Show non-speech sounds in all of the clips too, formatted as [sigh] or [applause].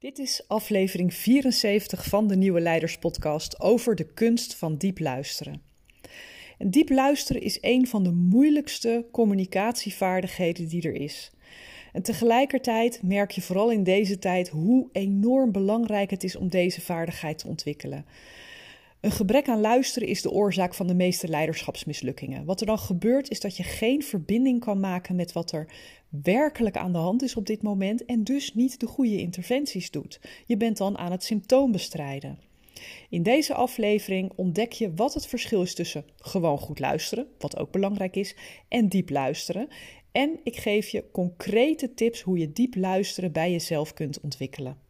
Dit is aflevering 74 van de Nieuwe Leiders Podcast over de kunst van diep luisteren. En diep luisteren is een van de moeilijkste communicatievaardigheden die er is. En tegelijkertijd merk je vooral in deze tijd hoe enorm belangrijk het is om deze vaardigheid te ontwikkelen. Een gebrek aan luisteren is de oorzaak van de meeste leiderschapsmislukkingen. Wat er dan gebeurt is dat je geen verbinding kan maken met wat er werkelijk aan de hand is op dit moment en dus niet de goede interventies doet. Je bent dan aan het symptoom bestrijden. In deze aflevering ontdek je wat het verschil is tussen gewoon goed luisteren, wat ook belangrijk is, en diep luisteren. En ik geef je concrete tips hoe je diep luisteren bij jezelf kunt ontwikkelen.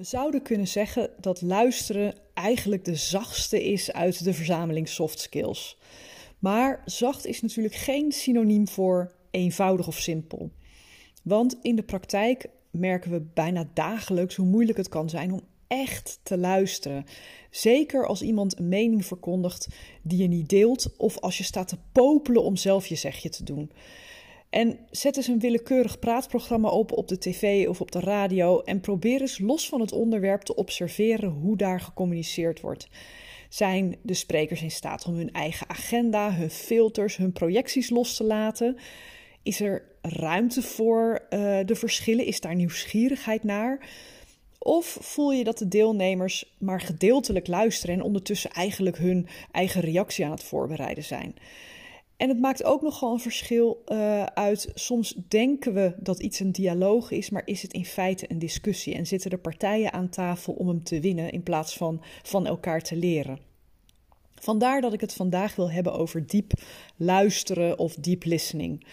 We zouden kunnen zeggen dat luisteren eigenlijk de zachtste is uit de verzameling soft skills. Maar zacht is natuurlijk geen synoniem voor eenvoudig of simpel. Want in de praktijk merken we bijna dagelijks hoe moeilijk het kan zijn om echt te luisteren. Zeker als iemand een mening verkondigt die je niet deelt of als je staat te popelen om zelf je zegje te doen. En zet eens een willekeurig praatprogramma op op de tv of op de radio en probeer eens los van het onderwerp te observeren hoe daar gecommuniceerd wordt. Zijn de sprekers in staat om hun eigen agenda, hun filters, hun projecties los te laten? Is er ruimte voor uh, de verschillen? Is daar nieuwsgierigheid naar? Of voel je dat de deelnemers maar gedeeltelijk luisteren en ondertussen eigenlijk hun eigen reactie aan het voorbereiden zijn? En het maakt ook nogal een verschil uh, uit. Soms denken we dat iets een dialoog is, maar is het in feite een discussie? En zitten er partijen aan tafel om hem te winnen in plaats van van elkaar te leren? Vandaar dat ik het vandaag wil hebben over diep luisteren of deep listening.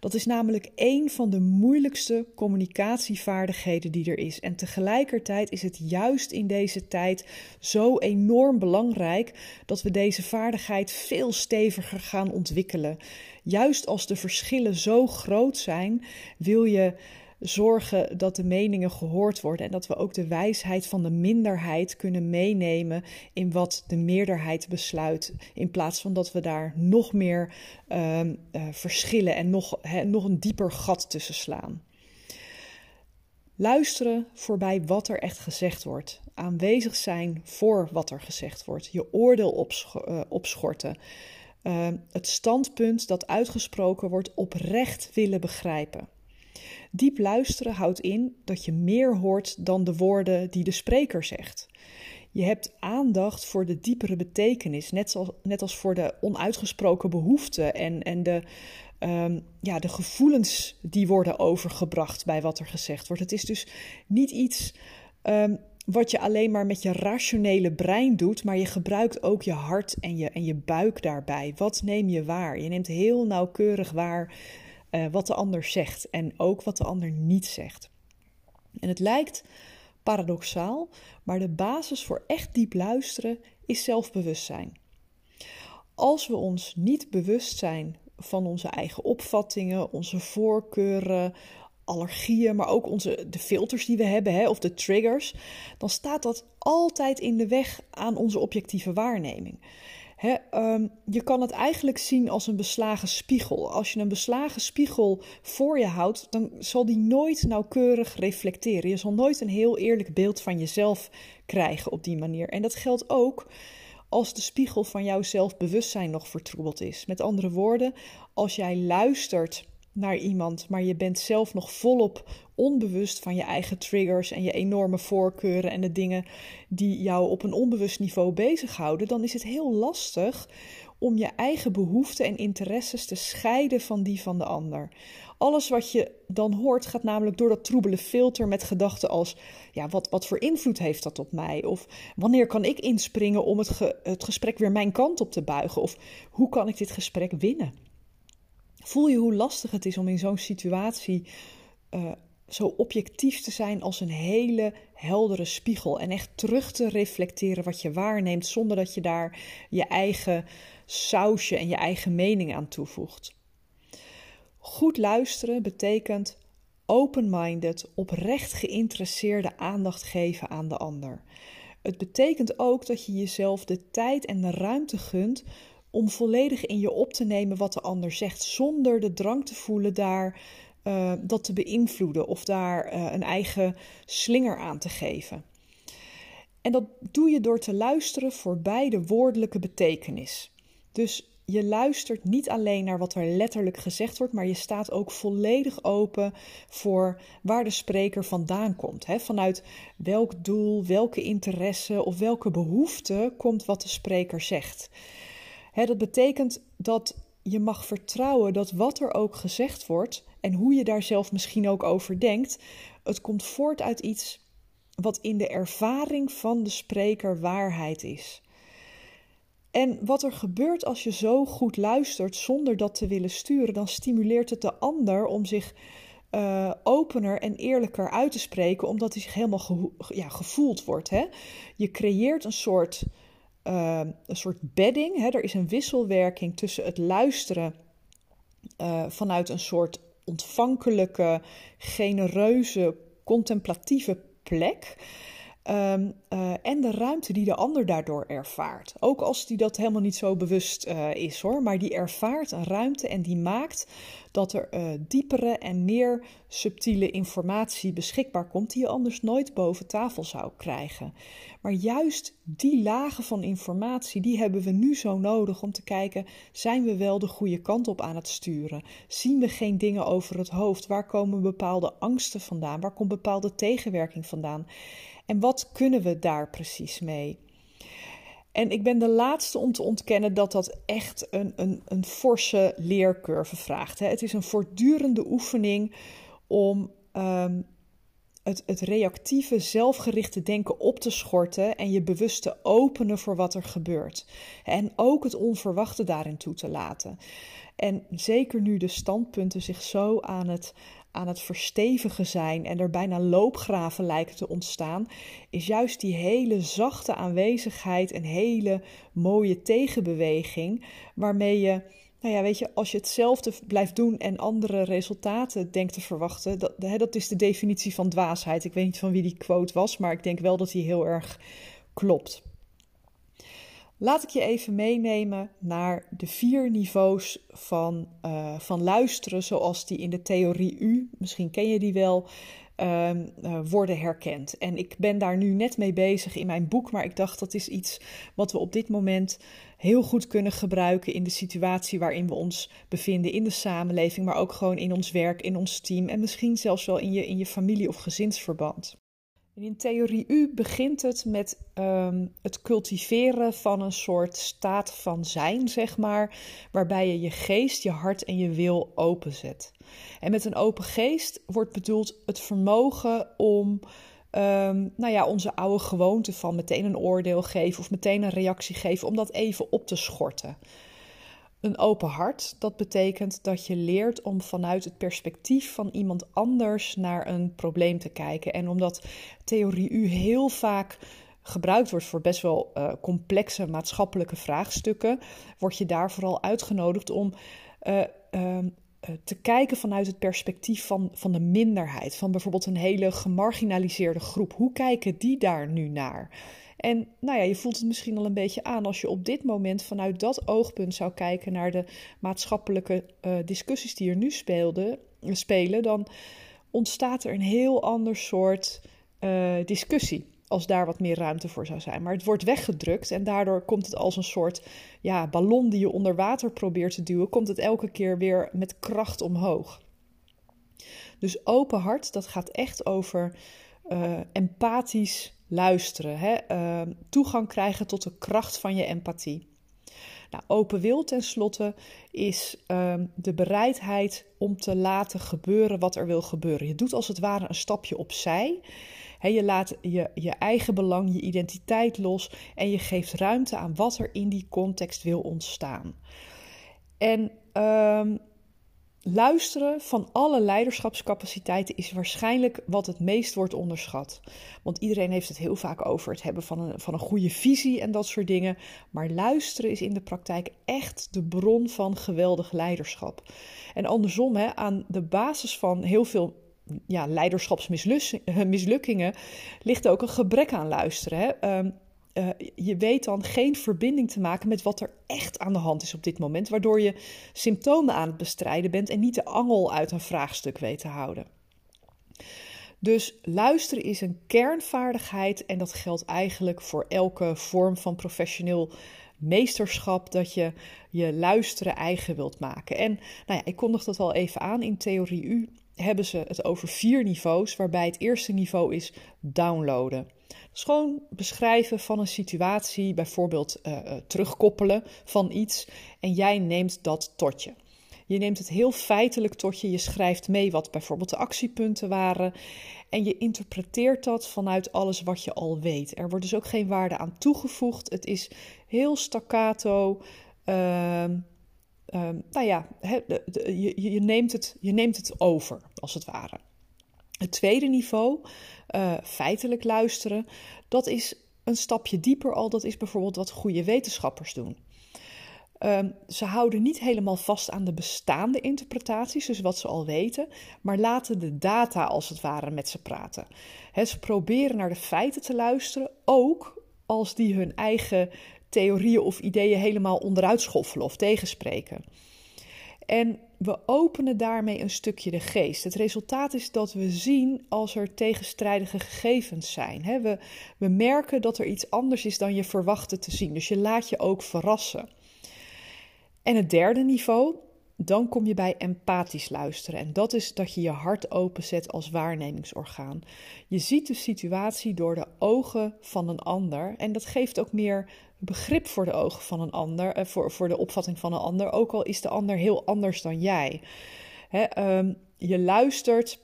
Dat is namelijk een van de moeilijkste communicatievaardigheden die er is. En tegelijkertijd is het juist in deze tijd zo enorm belangrijk dat we deze vaardigheid veel steviger gaan ontwikkelen. Juist als de verschillen zo groot zijn, wil je zorgen dat de meningen gehoord worden en dat we ook de wijsheid van de minderheid kunnen meenemen in wat de meerderheid besluit, in plaats van dat we daar nog meer uh, uh, verschillen en nog, nog een dieper gat tussen slaan. Luisteren voorbij wat er echt gezegd wordt. Aanwezig zijn voor wat er gezegd wordt. Je oordeel uh, opschorten. Uh, het standpunt dat uitgesproken wordt oprecht willen begrijpen. Diep luisteren houdt in dat je meer hoort dan de woorden die de spreker zegt. Je hebt aandacht voor de diepere betekenis, net, zoals, net als voor de onuitgesproken behoeften en, en de, um, ja, de gevoelens die worden overgebracht bij wat er gezegd wordt. Het is dus niet iets um, wat je alleen maar met je rationele brein doet, maar je gebruikt ook je hart en je, en je buik daarbij. Wat neem je waar? Je neemt heel nauwkeurig waar uh, wat de ander zegt en ook wat de ander niet zegt. En het lijkt paradoxaal, maar de basis voor echt diep luisteren is zelfbewustzijn. Als we ons niet bewust zijn van onze eigen opvattingen, onze voorkeuren, allergieën, maar ook onze, de filters die we hebben, hè, of de triggers, dan staat dat altijd in de weg aan onze objectieve waarneming. Um, je kan het eigenlijk zien als een beslagen spiegel. Als je een beslagen spiegel voor je houdt, dan zal die nooit nauwkeurig reflecteren. Je zal nooit een heel eerlijk beeld van jezelf krijgen op die manier. En dat geldt ook als de spiegel van jouw zelfbewustzijn nog vertroebeld is. Met andere woorden, als jij luistert naar iemand, maar je bent zelf nog volop onbewust van je eigen triggers en je enorme voorkeuren en de dingen die jou op een onbewust niveau bezighouden, dan is het heel lastig om je eigen behoeften en interesses te scheiden van die van de ander. Alles wat je dan hoort gaat namelijk door dat troebele filter met gedachten als: ja, wat, wat voor invloed heeft dat op mij? Of wanneer kan ik inspringen om het, het gesprek weer mijn kant op te buigen? Of hoe kan ik dit gesprek winnen? Voel je hoe lastig het is om in zo'n situatie uh, zo objectief te zijn als een hele heldere spiegel. En echt terug te reflecteren wat je waarneemt, zonder dat je daar je eigen sausje en je eigen mening aan toevoegt. Goed luisteren betekent open-minded, oprecht geïnteresseerde aandacht geven aan de ander. Het betekent ook dat je jezelf de tijd en de ruimte gunt om volledig in je op te nemen wat de ander zegt, zonder de drang te voelen daar uh, dat te beïnvloeden of daar uh, een eigen slinger aan te geven. En dat doe je door te luisteren voorbij de woordelijke betekenis. Dus je luistert niet alleen naar wat er letterlijk gezegd wordt, maar je staat ook volledig open voor waar de spreker vandaan komt. Hè? Vanuit welk doel, welke interesse of welke behoefte komt wat de spreker zegt. Dat betekent dat je mag vertrouwen dat wat er ook gezegd wordt en hoe je daar zelf misschien ook over denkt, het komt voort uit iets wat in de ervaring van de spreker waarheid is. En wat er gebeurt als je zo goed luistert zonder dat te willen sturen, dan stimuleert het de ander om zich uh, opener en eerlijker uit te spreken, omdat hij zich helemaal ja, gevoeld wordt. Hè? Je creëert een soort, uh, een soort bedding. Hè? Er is een wisselwerking tussen het luisteren uh, vanuit een soort ontvankelijke, genereuze, contemplatieve plek. Um, uh, en de ruimte die de ander daardoor ervaart. Ook als die dat helemaal niet zo bewust uh, is hoor. Maar die ervaart een ruimte en die maakt dat er uh, diepere en meer subtiele informatie beschikbaar komt. die je anders nooit boven tafel zou krijgen. Maar juist die lagen van informatie, die hebben we nu zo nodig om te kijken: zijn we wel de goede kant op aan het sturen? Zien we geen dingen over het hoofd? Waar komen bepaalde angsten vandaan? Waar komt bepaalde tegenwerking vandaan? En wat kunnen we daar precies mee? En ik ben de laatste om te ontkennen dat dat echt een, een, een forse leercurve vraagt. Hè. Het is een voortdurende oefening om um, het, het reactieve, zelfgerichte denken op te schorten en je bewust te openen voor wat er gebeurt. En ook het onverwachte daarin toe te laten. En zeker nu de standpunten zich zo aan het, aan het verstevigen zijn en er bijna loopgraven lijken te ontstaan, is juist die hele zachte aanwezigheid een hele mooie tegenbeweging waarmee je nou ja, weet je, als je hetzelfde blijft doen en andere resultaten denkt te verwachten, dat, dat is de definitie van dwaasheid. Ik weet niet van wie die quote was, maar ik denk wel dat die heel erg klopt. Laat ik je even meenemen naar de vier niveaus van, uh, van luisteren, zoals die in de theorie U, misschien ken je die wel, uh, worden herkend. En ik ben daar nu net mee bezig in mijn boek, maar ik dacht dat is iets wat we op dit moment heel goed kunnen gebruiken in de situatie waarin we ons bevinden in de samenleving, maar ook gewoon in ons werk, in ons team en misschien zelfs wel in je, in je familie- of gezinsverband. In theorie U begint het met um, het cultiveren van een soort staat van zijn, zeg maar, waarbij je je geest, je hart en je wil openzet. En met een open geest wordt bedoeld het vermogen om um, nou ja, onze oude gewoonte van meteen een oordeel geven of meteen een reactie geven, om dat even op te schorten. Een open hart, dat betekent dat je leert om vanuit het perspectief van iemand anders naar een probleem te kijken. En omdat theorie U heel vaak gebruikt wordt voor best wel uh, complexe maatschappelijke vraagstukken, word je daar vooral uitgenodigd om uh, eh, te kijken vanuit het perspectief van, van de minderheid, van bijvoorbeeld een hele gemarginaliseerde groep. Hoe kijken die daar nu naar? En nou ja, je voelt het misschien al een beetje aan als je op dit moment vanuit dat oogpunt zou kijken naar de maatschappelijke uh, discussies die er nu speelden, spelen, dan ontstaat er een heel ander soort uh, discussie als daar wat meer ruimte voor zou zijn. Maar het wordt weggedrukt en daardoor komt het als een soort ja, ballon die je onder water probeert te duwen, komt het elke keer weer met kracht omhoog. Dus open hart, dat gaat echt over uh, empathisch luisteren, hè? Uh, toegang krijgen tot de kracht van je empathie. Nou, open wil tenslotte is uh, de bereidheid om te laten gebeuren wat er wil gebeuren. Je doet als het ware een stapje opzij je laat je, je eigen belang, je identiteit los en je geeft ruimte aan wat er in die context wil ontstaan. En um, luisteren van alle leiderschapscapaciteiten is waarschijnlijk wat het meest wordt onderschat. Want iedereen heeft het heel vaak over het hebben van een, van een goede visie en dat soort dingen. Maar luisteren is in de praktijk echt de bron van geweldig leiderschap. En andersom, hè, aan de basis van heel veel ja, leiderschapsmislukkingen [laughs] ligt ook een gebrek aan luisteren. Hè. Ehm, uh, je weet dan geen verbinding te maken met wat er echt aan de hand is op dit moment, waardoor je symptomen aan het bestrijden bent en niet de angel uit een vraagstuk weet te houden. Dus luisteren is een kernvaardigheid en dat geldt eigenlijk voor elke vorm van professioneel meesterschap dat je je luisteren eigen wilt maken. En nou ja, ik kondig dat al even aan. In Theorie U hebben ze het over vier niveaus, waarbij het eerste niveau is downloaden. Gewoon beschrijven van een situatie, bijvoorbeeld uh, terugkoppelen van iets en jij neemt dat tot je. Je neemt het heel feitelijk tot je, je schrijft mee wat bijvoorbeeld de actiepunten waren en je interpreteert dat vanuit alles wat je al weet. Er wordt dus ook geen waarde aan toegevoegd. Het is heel staccato. Uh, nou ja, je, je, neemt het, je neemt het over, als het ware. Het tweede niveau, uh, feitelijk luisteren, dat is een stapje dieper al. Dat is bijvoorbeeld wat goede wetenschappers doen. Uh, ze houden niet helemaal vast aan de bestaande interpretaties, dus wat ze al weten, maar laten de data als het ware met ze praten. Ze proberen naar de feiten te luisteren, ook als die hun eigen theorieën of ideeën helemaal onderuit schoffelen of tegenspreken. En we openen daarmee een stukje de geest. Het resultaat is dat we zien als er tegenstrijdige gegevens zijn. We, we merken dat er iets anders is dan je verwachtte te zien. Dus je laat je ook verrassen. En het derde niveau, dan kom je bij empathisch luisteren. En dat is dat je je hart openzet als waarnemingsorgaan. Je ziet de situatie door de ogen van een ander. En dat geeft ook meer begrip voor de ogen van een ander, uh, voor, voor de opvatting van een ander, ook al is de ander heel anders dan jij. Um, je luistert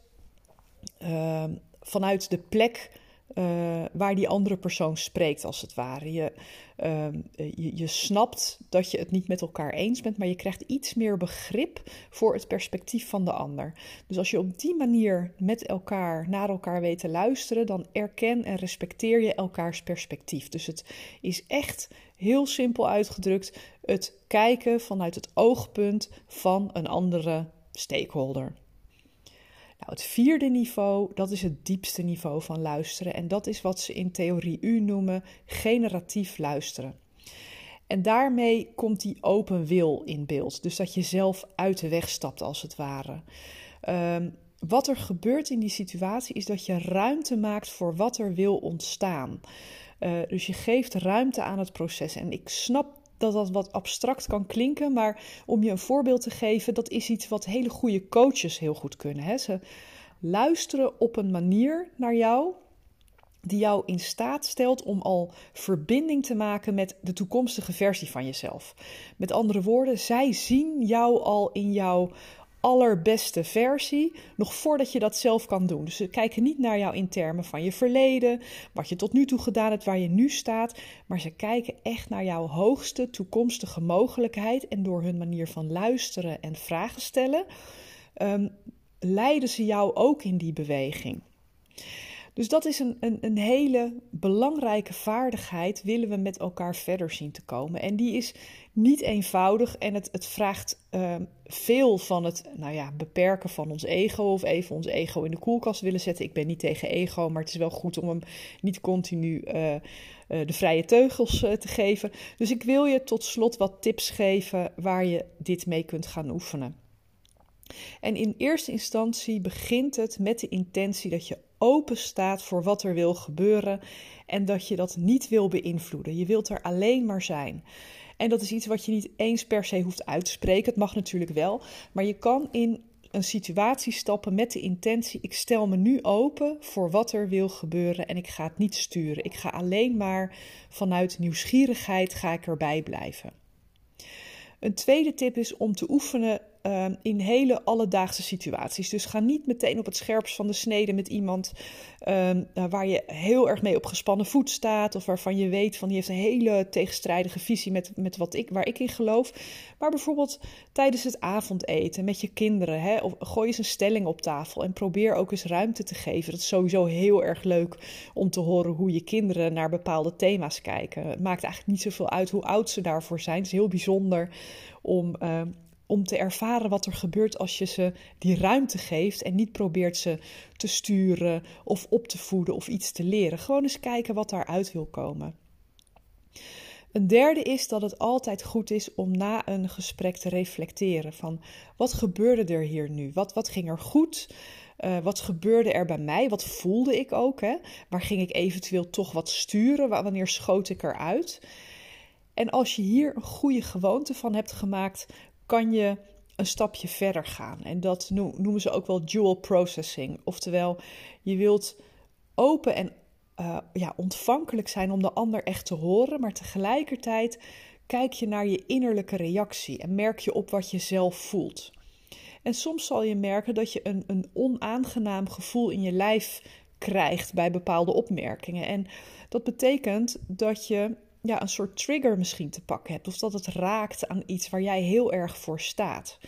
uh, vanuit de plek uh, waar die andere persoon spreekt, als het ware. Je, uh, je, je, snapt dat je het niet met elkaar eens bent, maar je krijgt iets meer begrip voor het perspectief van de ander. Dus als je op die manier met elkaar naar elkaar weet te luisteren, dan erken en respecteer je elkaars perspectief. Dus het is echt heel simpel uitgedrukt het kijken vanuit het oogpunt van een andere stakeholder. Nou, het vierde niveau, dat is het diepste niveau van luisteren. En dat is wat ze in theorie U noemen generatief luisteren. En daarmee komt die open wil in beeld. Dus dat je zelf uit de weg stapt, als het ware. Um, wat er gebeurt in die situatie is dat je ruimte maakt voor wat er wil ontstaan. Uh, dus je geeft ruimte aan het proces. En ik snap dat dat wat abstract kan klinken, maar om je een voorbeeld te geven, dat is iets wat hele goede coaches heel goed kunnen. Hè? Ze luisteren op een manier naar jou die jou in staat stelt om al verbinding te maken met de toekomstige versie van jezelf. Met andere woorden, zij zien jou al in jouw allerbeste versie, nog voordat je dat zelf kan doen. Dus ze kijken niet naar jou in termen van je verleden, wat je tot nu toe gedaan hebt, waar je nu staat, maar ze kijken echt naar jouw hoogste toekomstige mogelijkheid en door hun manier van luisteren en vragen stellen, um, leiden ze jou ook in die beweging. Dus dat is een, een, een, hele belangrijke vaardigheid, willen we met elkaar verder zien te komen. En die is niet eenvoudig en het, het vraagt uh, veel van het nou ja, beperken van ons ego of even ons ego in de koelkast willen zetten. Ik ben niet tegen ego, maar het is wel goed om hem niet continu uh, uh, de vrije teugels te geven. Dus ik wil je tot slot wat tips geven waar je dit mee kunt gaan oefenen. En in eerste instantie begint het met de intentie dat je open staat voor wat er wil gebeuren en dat je dat niet wil beïnvloeden. Je wilt er alleen maar zijn. En dat is iets wat je niet eens per se hoeft uit te spreken. Het mag natuurlijk wel, maar je kan in een situatie stappen met de intentie: ik stel me nu open voor wat er wil gebeuren en ik ga het niet sturen. Ik ga alleen maar vanuit nieuwsgierigheid ga ik erbij blijven. Een tweede tip is om te oefenen ehm, in hele alledaagse situaties. Dus ga niet meteen op het scherpst van de snede met iemand ehm, nou, waar je heel erg mee op gespannen voet staat. Of waarvan je weet van die heeft een hele tegenstrijdige visie met, met wat ik, waar ik in geloof. Maar bijvoorbeeld tijdens het avondeten met je kinderen. Hè, of gooi eens een stelling op tafel en probeer ook eens ruimte te geven. Dat is sowieso heel erg leuk om te horen hoe je kinderen naar bepaalde thema's kijken. Het maakt eigenlijk niet zoveel uit hoe oud ze daarvoor zijn. Het is heel bijzonder om, uh, om te ervaren wat er gebeurt als je ze die ruimte geeft en niet probeert ze te sturen of op te voeden of iets te leren. Gewoon eens kijken wat daaruit wil komen. Een derde is dat het altijd goed is om na een gesprek te reflecteren van wat gebeurde er hier nu? Wat, wat ging er goed? Uh, wat gebeurde er bij mij? Wat voelde ik ook? Hè? Waar ging ik eventueel toch wat sturen? Wanneer schoot ik eruit? En als je hier een goede gewoonte van hebt gemaakt, kan je een stapje verder gaan. En dat noemen ze ook wel dual processing. Oftewel, je wilt open en uh, ja, ontvankelijk zijn om de ander echt te horen, maar tegelijkertijd kijk je naar je innerlijke reactie en merk je op wat je zelf voelt. En soms zal je merken dat je een, een onaangenaam gevoel in je lijf krijgt bij bepaalde opmerkingen. En dat betekent dat je ja, een soort trigger misschien te pakken hebt. Of dat het raakt aan iets waar jij heel erg voor staat.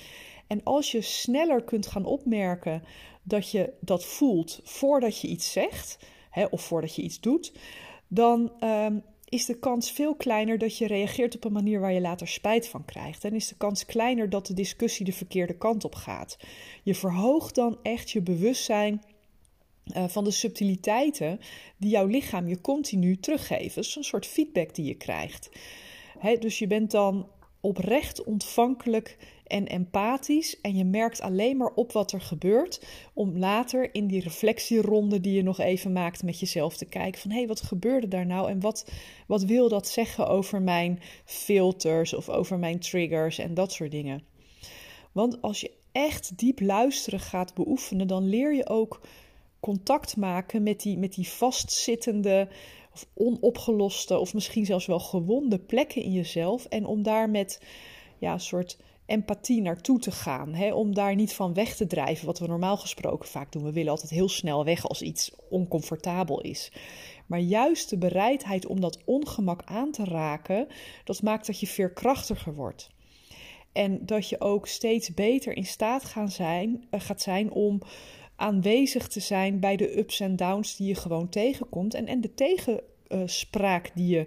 En als je sneller kunt gaan opmerken dat je dat voelt voordat je iets zegt, hè, of voordat je iets doet, dan ehm, is de kans veel kleiner dat je reageert op een manier waar je later spijt van krijgt. En is de kans kleiner dat de discussie de verkeerde kant op gaat. Je verhoogt dan echt je bewustzijn uh, van de subtiliteiten die jouw lichaam je continu teruggeeft. Is een soort feedback die je krijgt. dus je bent dan oprecht ontvankelijk en empathisch en je merkt alleen maar op wat er gebeurt om later in die reflectieronde die je nog even maakt met jezelf te kijken van hé, hey, wat gebeurde daar nou en wat, wat wil dat zeggen over mijn filters of over mijn triggers en dat soort dingen. Want als je echt diep luisteren gaat beoefenen, dan leer je ook contact maken met die, met die vastzittende of onopgeloste of misschien zelfs wel gewonde plekken in jezelf. En om daar met ja, een soort empathie naartoe te gaan. Hè? Om daar niet van weg te drijven, wat we normaal gesproken vaak doen. We willen altijd heel snel weg als iets oncomfortabel is. Maar juist de bereidheid om dat ongemak aan te raken, dat maakt dat je veerkrachtiger wordt. En dat je ook steeds beter in staat gaan zijn, uh, gaat zijn om aanwezig te zijn bij de ups en downs die je gewoon tegenkomt. En, en de tegenspraak die je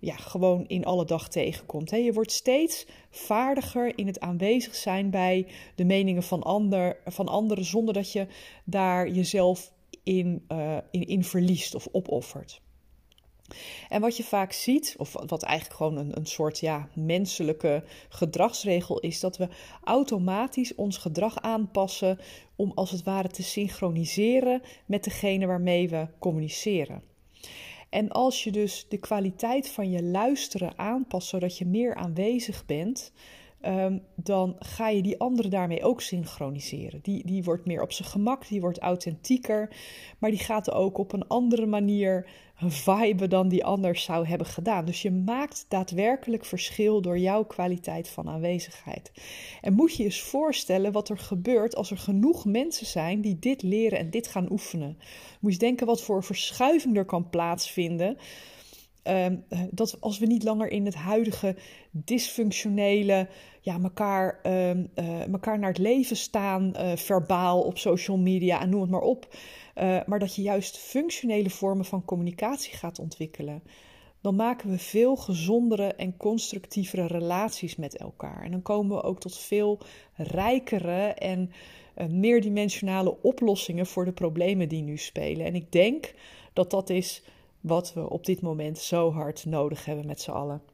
ja, gewoon in alle dag tegenkomt. Je wordt steeds vaardiger in het aanwezig zijn bij de meningen van, ander, van anderen, zonder dat je daar jezelf in, uh, in, in verliest of opoffert. En wat je vaak ziet, of wat eigenlijk gewoon een, een soort ja, menselijke gedragsregel is, dat we automatisch ons gedrag aanpassen om als het ware te synchroniseren met degene waarmee we communiceren. En als je dus de kwaliteit van je luisteren aanpast, zodat je meer aanwezig bent, um, dan ga je die andere daarmee ook synchroniseren. Die, die wordt meer op zijn gemak, die wordt authentieker, maar die gaat ook op een andere manier vibe dan die anders zou hebben gedaan. Dus je maakt daadwerkelijk verschil door jouw kwaliteit van aanwezigheid. En moet je eens voorstellen wat er gebeurt als er genoeg mensen zijn die dit leren en dit gaan oefenen. Moet je denken wat voor verschuiving er kan plaatsvinden Ehm, dat als we niet langer in het huidige dysfunctionele, ja, elkaar, elkaar naar het leven staan, uh, verbaal op social media en noem het maar op. Uh, maar dat je juist functionele vormen van communicatie gaat ontwikkelen. Dan maken we veel gezondere en constructievere relaties met elkaar. En dan komen we ook tot veel rijkere en meerdimensionale oplossingen voor de problemen die nu spelen. En ik denk dat dat is wat we op dit moment zo hard nodig hebben met z'n allen.